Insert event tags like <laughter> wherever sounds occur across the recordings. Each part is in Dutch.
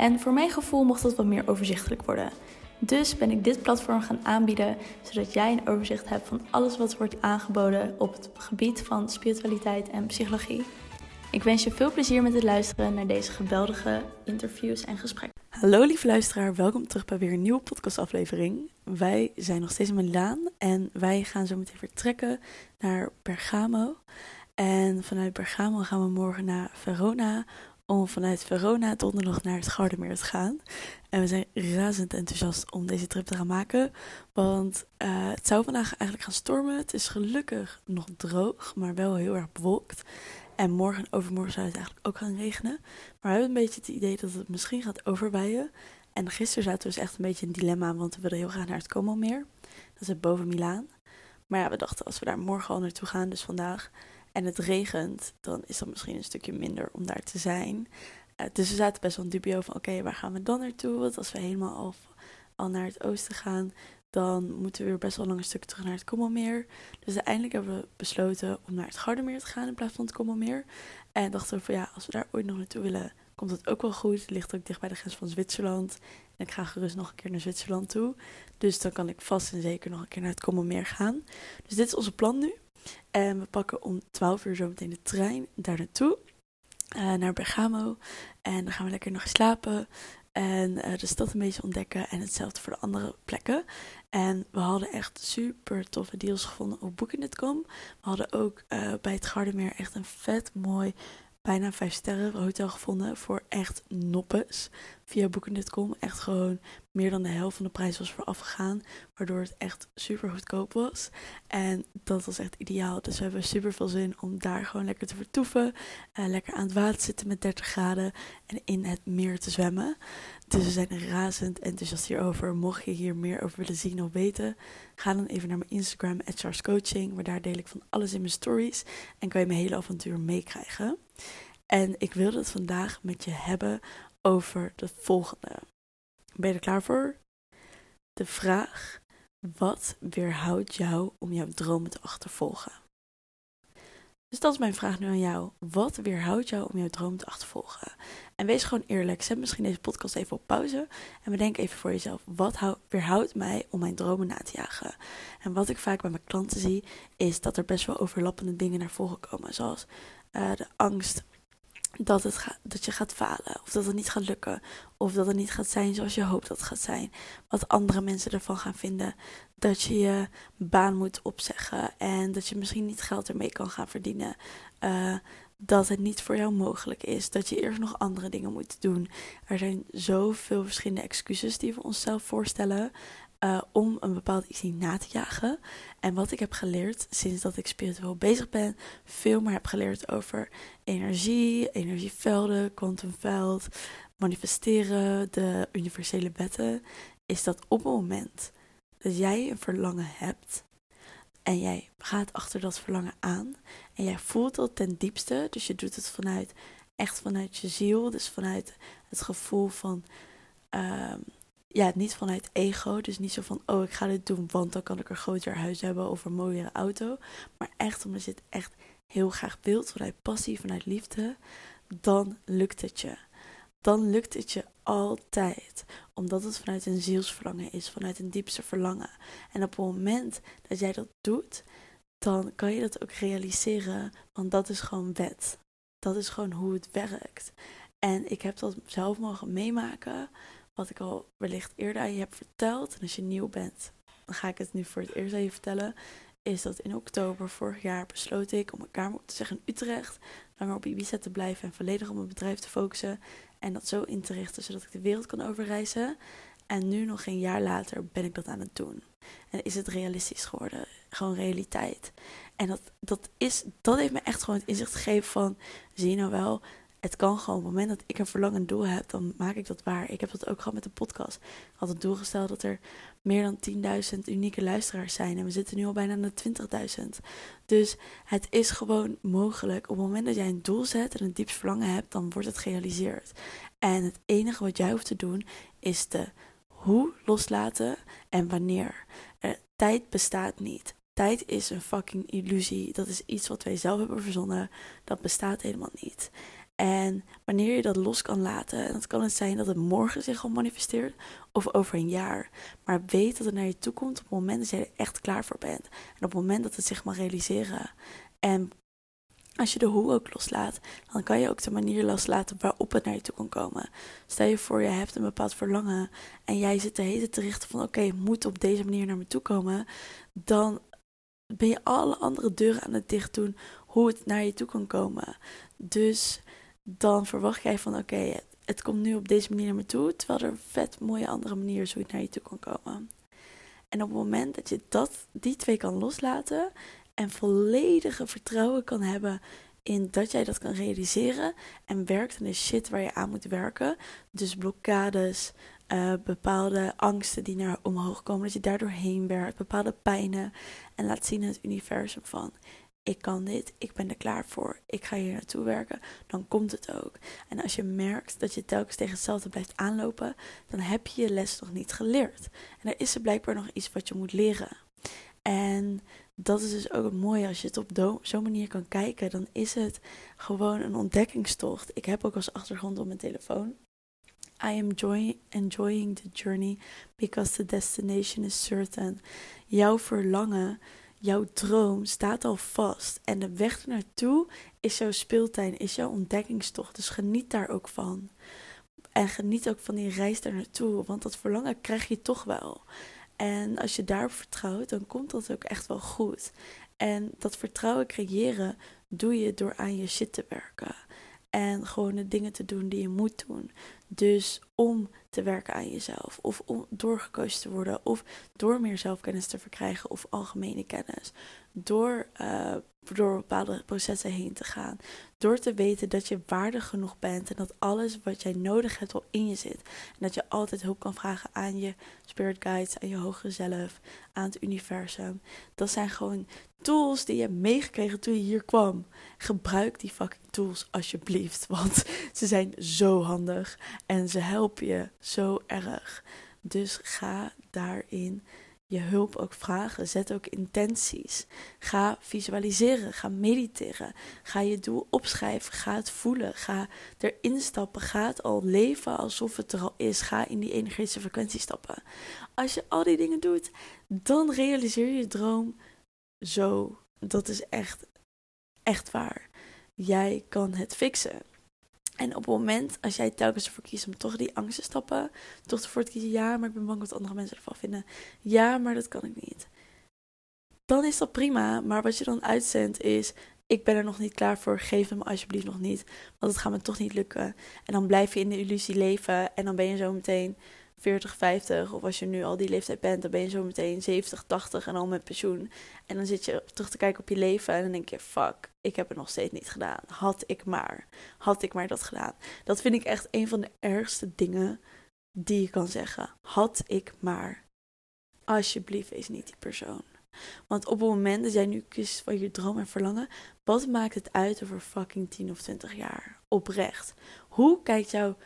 En voor mijn gevoel mocht dat wat meer overzichtelijk worden. Dus ben ik dit platform gaan aanbieden, zodat jij een overzicht hebt van alles wat wordt aangeboden op het gebied van spiritualiteit en psychologie. Ik wens je veel plezier met het luisteren naar deze geweldige interviews en gesprekken. Hallo lieve luisteraar, welkom terug bij weer een nieuwe podcastaflevering. Wij zijn nog steeds in Milaan en wij gaan zo meteen vertrekken naar Bergamo. En vanuit Bergamo gaan we morgen naar Verona om vanuit Verona donderdag naar het Gardermeer te gaan. En we zijn razend enthousiast om deze trip te gaan maken. Want uh, het zou vandaag eigenlijk gaan stormen. Het is gelukkig nog droog, maar wel heel erg bewolkt. En morgen en overmorgen zou het eigenlijk ook gaan regenen. Maar we hebben een beetje het idee dat het misschien gaat overwaaien. En gisteren zaten we dus echt een beetje in dilemma, want we wilden heel graag naar het Como-meer. Dat is boven Milaan. Maar ja, we dachten als we daar morgen al naartoe gaan, dus vandaag, en het regent, dan is dat misschien een stukje minder om daar te zijn. Uh, dus we zaten best wel een dubio van, oké, waar gaan we dan naartoe? Want als we helemaal al, al naar het oosten gaan, dan moeten we weer best wel lang een stuk terug naar het Kommelmeer. Dus uiteindelijk hebben we besloten om naar het Gardermeer te gaan in plaats van het Kommelmeer. En dachten we van, ja, als we daar ooit nog naartoe willen, komt het ook wel goed. Het ligt ook dicht bij de grens van Zwitserland. En ik ga gerust nog een keer naar Zwitserland toe. Dus dan kan ik vast en zeker nog een keer naar het Kommelmeer gaan. Dus dit is onze plan nu. En we pakken om 12 uur zo meteen de trein daar naartoe. Uh, naar Bergamo. En dan gaan we lekker nog slapen. En uh, de stad een beetje ontdekken. En hetzelfde voor de andere plekken. En we hadden echt super toffe deals gevonden op Booking.com. We hadden ook uh, bij het Gardermeer echt een vet mooi bijna vijf sterren hotel gevonden voor echt noppes. Via Booking.com echt gewoon meer dan de helft van de prijs was voor afgegaan. Waardoor het echt super goedkoop was. En dat was echt ideaal. Dus we hebben super veel zin om daar gewoon lekker te vertoeven. Uh, lekker aan het water zitten met 30 graden. En in het meer te zwemmen. Dus we zijn razend enthousiast hierover. Mocht je hier meer over willen zien of weten, ga dan even naar mijn Instagram, Coaching. waar daar deel ik van alles in mijn stories. En kan je mijn hele avontuur meekrijgen. En ik wilde het vandaag met je hebben over de volgende. Ben je er klaar voor? De vraag: wat weerhoudt jou om jouw dromen te achtervolgen? Dus dat is mijn vraag nu aan jou. Wat weerhoudt jou om jouw droom te achtervolgen? En wees gewoon eerlijk. Zet misschien deze podcast even op pauze. En bedenk even voor jezelf. Wat weerhoudt mij om mijn dromen na te jagen? En wat ik vaak bij mijn klanten zie, is dat er best wel overlappende dingen naar voren komen. Zoals uh, de angst dat, het dat je gaat falen. Of dat het niet gaat lukken. Of dat het niet gaat zijn zoals je hoopt dat het gaat zijn. Wat andere mensen ervan gaan vinden. Dat je je baan moet opzeggen. En dat je misschien niet geld ermee kan gaan verdienen. Uh, dat het niet voor jou mogelijk is. Dat je eerst nog andere dingen moet doen. Er zijn zoveel verschillende excuses die we onszelf voorstellen. Uh, om een bepaald iets na te jagen. En wat ik heb geleerd sinds dat ik spiritueel bezig ben, veel meer heb geleerd over energie, energievelden, kwantumveld, manifesteren, de universele wetten, is dat op het moment dat jij een verlangen hebt en jij gaat achter dat verlangen aan en jij voelt dat ten diepste, dus je doet het vanuit echt vanuit je ziel, dus vanuit het gevoel van um, ja, niet vanuit ego. Dus niet zo van, oh, ik ga dit doen, want dan kan ik een groter huis hebben of een mooiere auto. Maar echt omdat je het echt heel graag wilt, vanuit passie, vanuit liefde, dan lukt het je. Dan lukt het je altijd. Omdat het vanuit een zielsverlangen is, vanuit een diepste verlangen. En op het moment dat jij dat doet, dan kan je dat ook realiseren. Want dat is gewoon wet. Dat is gewoon hoe het werkt. En ik heb dat zelf mogen meemaken wat ik al wellicht eerder aan je heb verteld. En als je nieuw bent, dan ga ik het nu voor het eerst aan je vertellen. Is dat in oktober vorig jaar besloot ik om een kamer op te zeggen in Utrecht. Langer op Ibiza te blijven en volledig op mijn bedrijf te focussen. En dat zo in te richten zodat ik de wereld kan overreizen. En nu, nog een jaar later, ben ik dat aan het doen. En is het realistisch geworden? Gewoon realiteit. En dat, dat, is, dat heeft me echt gewoon het inzicht gegeven van... Zie je nou wel, het kan gewoon. Op het moment dat ik een verlangend doel heb, dan maak ik dat waar. Ik heb dat ook gehad met de podcast. Ik had het doel gesteld dat er meer dan 10.000 unieke luisteraars zijn. En we zitten nu al bijna de 20.000. Dus het is gewoon mogelijk. Op het moment dat jij een doel zet en een dieps verlangen hebt, dan wordt het gerealiseerd. En het enige wat jij hoeft te doen, is de hoe loslaten en wanneer. tijd bestaat niet. Tijd is een fucking illusie. Dat is iets wat wij zelf hebben verzonnen. Dat bestaat helemaal niet. En wanneer je dat los kan laten, en dat kan het zijn dat het morgen zich al manifesteert of over een jaar. Maar weet dat het naar je toe komt op het moment dat jij er echt klaar voor bent. En op het moment dat het zich mag realiseren. En als je de hoe ook loslaat, dan kan je ook de manier loslaten waarop het naar je toe kan komen. Stel je voor, je hebt een bepaald verlangen en jij zit de hele te richten van oké, moet op deze manier naar me toe komen. Dan ben je alle andere deuren aan het dicht doen hoe het naar je toe kan komen. Dus dan verwacht jij van oké, het komt nu op deze manier naar me toe, terwijl er vet mooie andere hoe het naar je toe kan komen. En op het moment dat je dat, die twee kan loslaten en volledige vertrouwen kan hebben in dat jij dat kan realiseren en werkt aan de shit waar je aan moet werken, dus blokkades, uh, bepaalde angsten die naar omhoog komen, dat je daardoor heen werkt, bepaalde pijnen en laat zien het universum van ik kan dit, ik ben er klaar voor, ik ga hier naartoe werken, dan komt het ook. En als je merkt dat je telkens tegen hetzelfde blijft aanlopen, dan heb je je les nog niet geleerd. En er is er blijkbaar nog iets wat je moet leren. En dat is dus ook het mooie. Als je het op zo'n manier kan kijken, dan is het gewoon een ontdekkingstocht. Ik heb ook als achtergrond op mijn telefoon. I am joy enjoying the journey because the destination is certain. Jouw verlangen jouw droom staat al vast. En de weg naartoe is jouw speeltuin, is jouw ontdekkingstocht. Dus geniet daar ook van. En geniet ook van die reis daar naartoe. Want dat verlangen krijg je toch wel. En als je daarop vertrouwt, dan komt dat ook echt wel goed. En dat vertrouwen creëren doe je door aan je shit te werken. En gewoon de dingen te doen die je moet doen. Dus om te werken aan jezelf. Of om doorgekozen te worden. Of door meer zelfkennis te verkrijgen. Of algemene kennis. Door, uh, door bepaalde processen heen te gaan. Door te weten dat je waardig genoeg bent. En dat alles wat jij nodig hebt al in je zit. En dat je altijd hulp kan vragen aan je spirit guides. Aan je hogere zelf. Aan het universum. Dat zijn gewoon tools die je hebt meegekregen toen je hier kwam. Gebruik die fucking tools alsjeblieft. <laughs> Want ze zijn zo handig. En ze helpen je zo erg. Dus ga daarin je hulp ook vragen. Zet ook intenties. Ga visualiseren. Ga mediteren. Ga je doel opschrijven. Ga het voelen. Ga erin stappen. Ga het al leven alsof het er al is. Ga in die energetische frequentie stappen. Als je al die dingen doet, dan realiseer je je droom zo. Dat is echt, echt waar. Jij kan het fixen. En op het moment, als jij telkens ervoor kiest om toch die angst te stappen, toch ervoor te kiezen, ja, maar ik ben bang wat andere mensen ervan vinden. Ja, maar dat kan ik niet. Dan is dat prima, maar wat je dan uitzendt is, ik ben er nog niet klaar voor, geef hem alsjeblieft nog niet, want het gaat me toch niet lukken. En dan blijf je in de illusie leven en dan ben je zo meteen 40, 50, of als je nu al die leeftijd bent, dan ben je zo meteen 70, 80 en al met pensioen. En dan zit je terug te kijken op je leven en dan denk je, fuck, ik heb het nog steeds niet gedaan. Had ik maar, had ik maar dat gedaan. Dat vind ik echt een van de ergste dingen die je kan zeggen. Had ik maar. Alsjeblieft, wees niet die persoon. Want op het moment dat jij nu kiest van je droom en verlangen, wat maakt het uit over fucking 10 of 20 jaar? Oprecht. Hoe kijkt jouw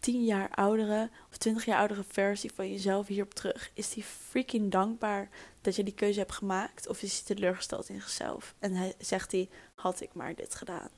10 jaar oudere of 20 jaar oudere versie van jezelf hierop terug? Is die freaking dankbaar dat je die keuze hebt gemaakt? Of is hij teleurgesteld in zichzelf? En hij, zegt hij, had ik maar dit gedaan?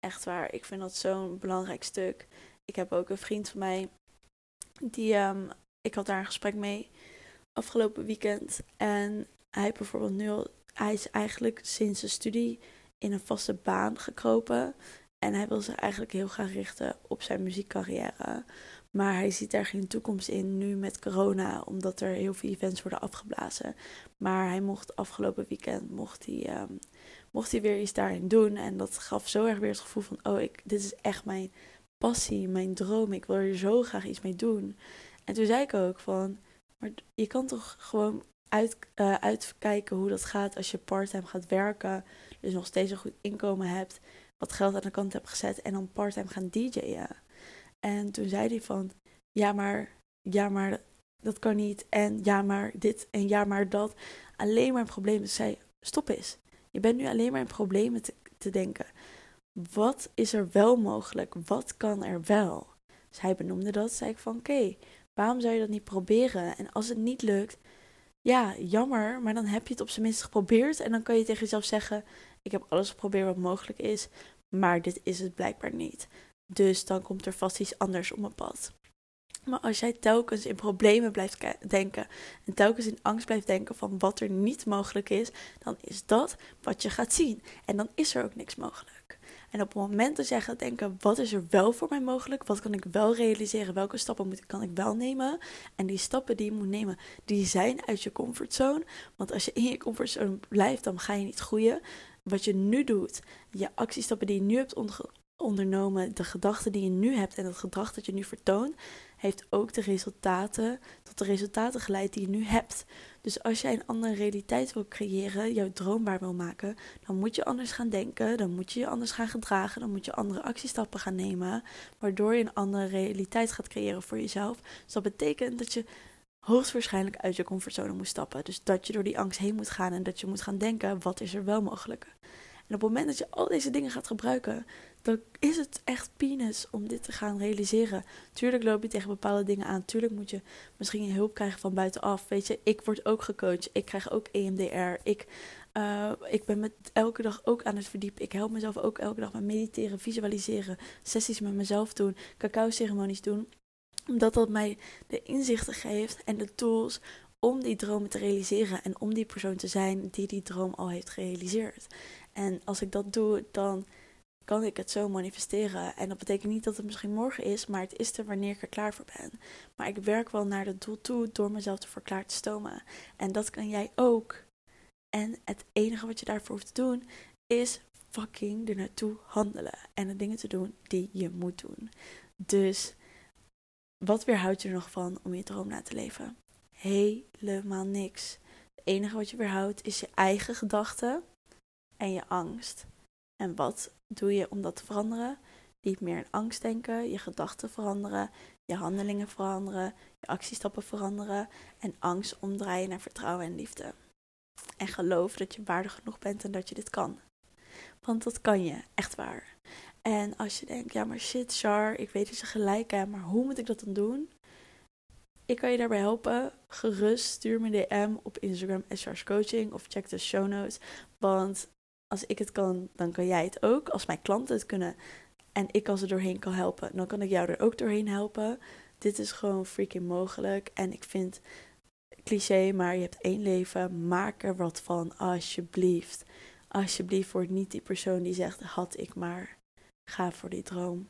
Echt waar, ik vind dat zo'n belangrijk stuk. Ik heb ook een vriend van mij, die, um, ik had daar een gesprek mee afgelopen weekend. En hij bijvoorbeeld nu hij is eigenlijk sinds de studie in een vaste baan gekropen. En hij wil zich eigenlijk heel graag richten op zijn muziekcarrière. Maar hij ziet daar geen toekomst in nu met corona, omdat er heel veel events worden afgeblazen. Maar hij mocht afgelopen weekend mocht hij, um, mocht hij weer iets daarin doen. En dat gaf zo erg weer het gevoel van: oh, ik, dit is echt mijn passie, mijn droom. Ik wil er zo graag iets mee doen. En toen zei ik ook van: maar je kan toch gewoon uit, uh, uitkijken hoe dat gaat als je parttime gaat werken. Dus nog steeds een goed inkomen hebt wat geld aan de kant heb gezet en dan parttime gaan DJ'en. En toen zei hij van, ja maar, ja maar, dat kan niet. En ja maar dit en ja maar dat. Alleen maar problemen. Dus zei, stop eens. Je bent nu alleen maar in problemen te, te denken. Wat is er wel mogelijk? Wat kan er wel? Dus hij benoemde dat. Zei ik van, oké, waarom zou je dat niet proberen? En als het niet lukt, ja, jammer, maar dan heb je het op zijn minst geprobeerd. En dan kan je tegen jezelf zeggen: Ik heb alles geprobeerd wat mogelijk is, maar dit is het blijkbaar niet. Dus dan komt er vast iets anders op mijn pad. Maar als jij telkens in problemen blijft denken en telkens in angst blijft denken van wat er niet mogelijk is, dan is dat wat je gaat zien. En dan is er ook niks mogelijk. En op het moment dat jij gaat denken, wat is er wel voor mij mogelijk? Wat kan ik wel realiseren? Welke stappen moet, kan ik wel nemen? En die stappen die je moet nemen, die zijn uit je comfortzone. Want als je in je comfortzone blijft, dan ga je niet groeien. Wat je nu doet, je actiestappen die je nu hebt ondernomen, de gedachten die je nu hebt en het gedrag dat je nu vertoont, heeft ook de resultaten, tot de resultaten geleid die je nu hebt. Dus als jij een andere realiteit wil creëren, jouw droombaar wil maken, dan moet je anders gaan denken, dan moet je je anders gaan gedragen, dan moet je andere actiestappen gaan nemen, waardoor je een andere realiteit gaat creëren voor jezelf. Dus dat betekent dat je hoogstwaarschijnlijk uit je comfortzone moet stappen. Dus dat je door die angst heen moet gaan en dat je moet gaan denken, wat is er wel mogelijk? En op het moment dat je al deze dingen gaat gebruiken, dan is het echt penis om dit te gaan realiseren. Tuurlijk loop je tegen bepaalde dingen aan. Tuurlijk moet je misschien hulp krijgen van buitenaf. Weet je, ik word ook gecoacht. Ik krijg ook EMDR. Ik, uh, ik ben met elke dag ook aan het verdiepen. Ik help mezelf ook elke dag met mediteren, visualiseren, sessies met mezelf doen, cacao-ceremonies doen. Omdat dat mij de inzichten geeft en de tools om die dromen te realiseren en om die persoon te zijn die die droom al heeft gerealiseerd. En als ik dat doe, dan kan ik het zo manifesteren. En dat betekent niet dat het misschien morgen is, maar het is er wanneer ik er klaar voor ben. Maar ik werk wel naar het doel toe door mezelf ervoor klaar te stomen. En dat kan jij ook. En het enige wat je daarvoor hoeft te doen is fucking er naartoe handelen. En de dingen te doen die je moet doen. Dus wat weerhoudt je er nog van om je droom na te leven? Helemaal niks. Het enige wat je weerhoudt is je eigen gedachten en je angst. En wat doe je om dat te veranderen? Niet meer in angst denken, je gedachten veranderen, je handelingen veranderen, je actiestappen veranderen en angst omdraaien naar vertrouwen en liefde. En geloof dat je waardig genoeg bent en dat je dit kan. Want dat kan je, echt waar. En als je denkt, ja maar shit, Char, ik weet dat je gelijk hebt, maar hoe moet ik dat dan doen? Ik kan je daarbij helpen. Gerust stuur me een DM op Instagram as Coaching of check de show notes. Want als ik het kan, dan kan jij het ook. Als mijn klanten het kunnen en ik als er doorheen kan helpen, dan kan ik jou er ook doorheen helpen. Dit is gewoon freaking mogelijk. En ik vind cliché, maar je hebt één leven. Maak er wat van, alsjeblieft. Alsjeblieft, word niet die persoon die zegt: had ik maar. Ga voor die droom.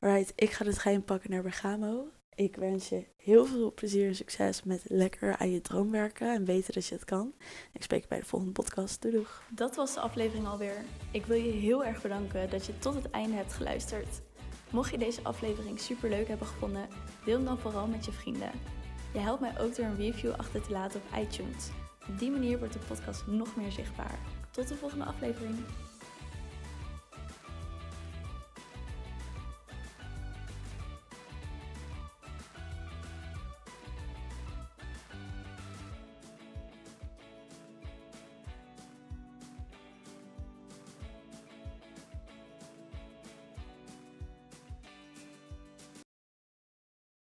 Alright, ik ga het geheim pakken naar Bergamo. Ik wens je heel veel plezier en succes met lekker aan je droom werken en weten dat je het kan. Ik spreek je bij de volgende podcast. Doei doeg. Dat was de aflevering alweer. Ik wil je heel erg bedanken dat je tot het einde hebt geluisterd. Mocht je deze aflevering super leuk hebben gevonden, deel hem dan vooral met je vrienden. Je helpt mij ook door een review achter te laten op iTunes. Op die manier wordt de podcast nog meer zichtbaar. Tot de volgende aflevering.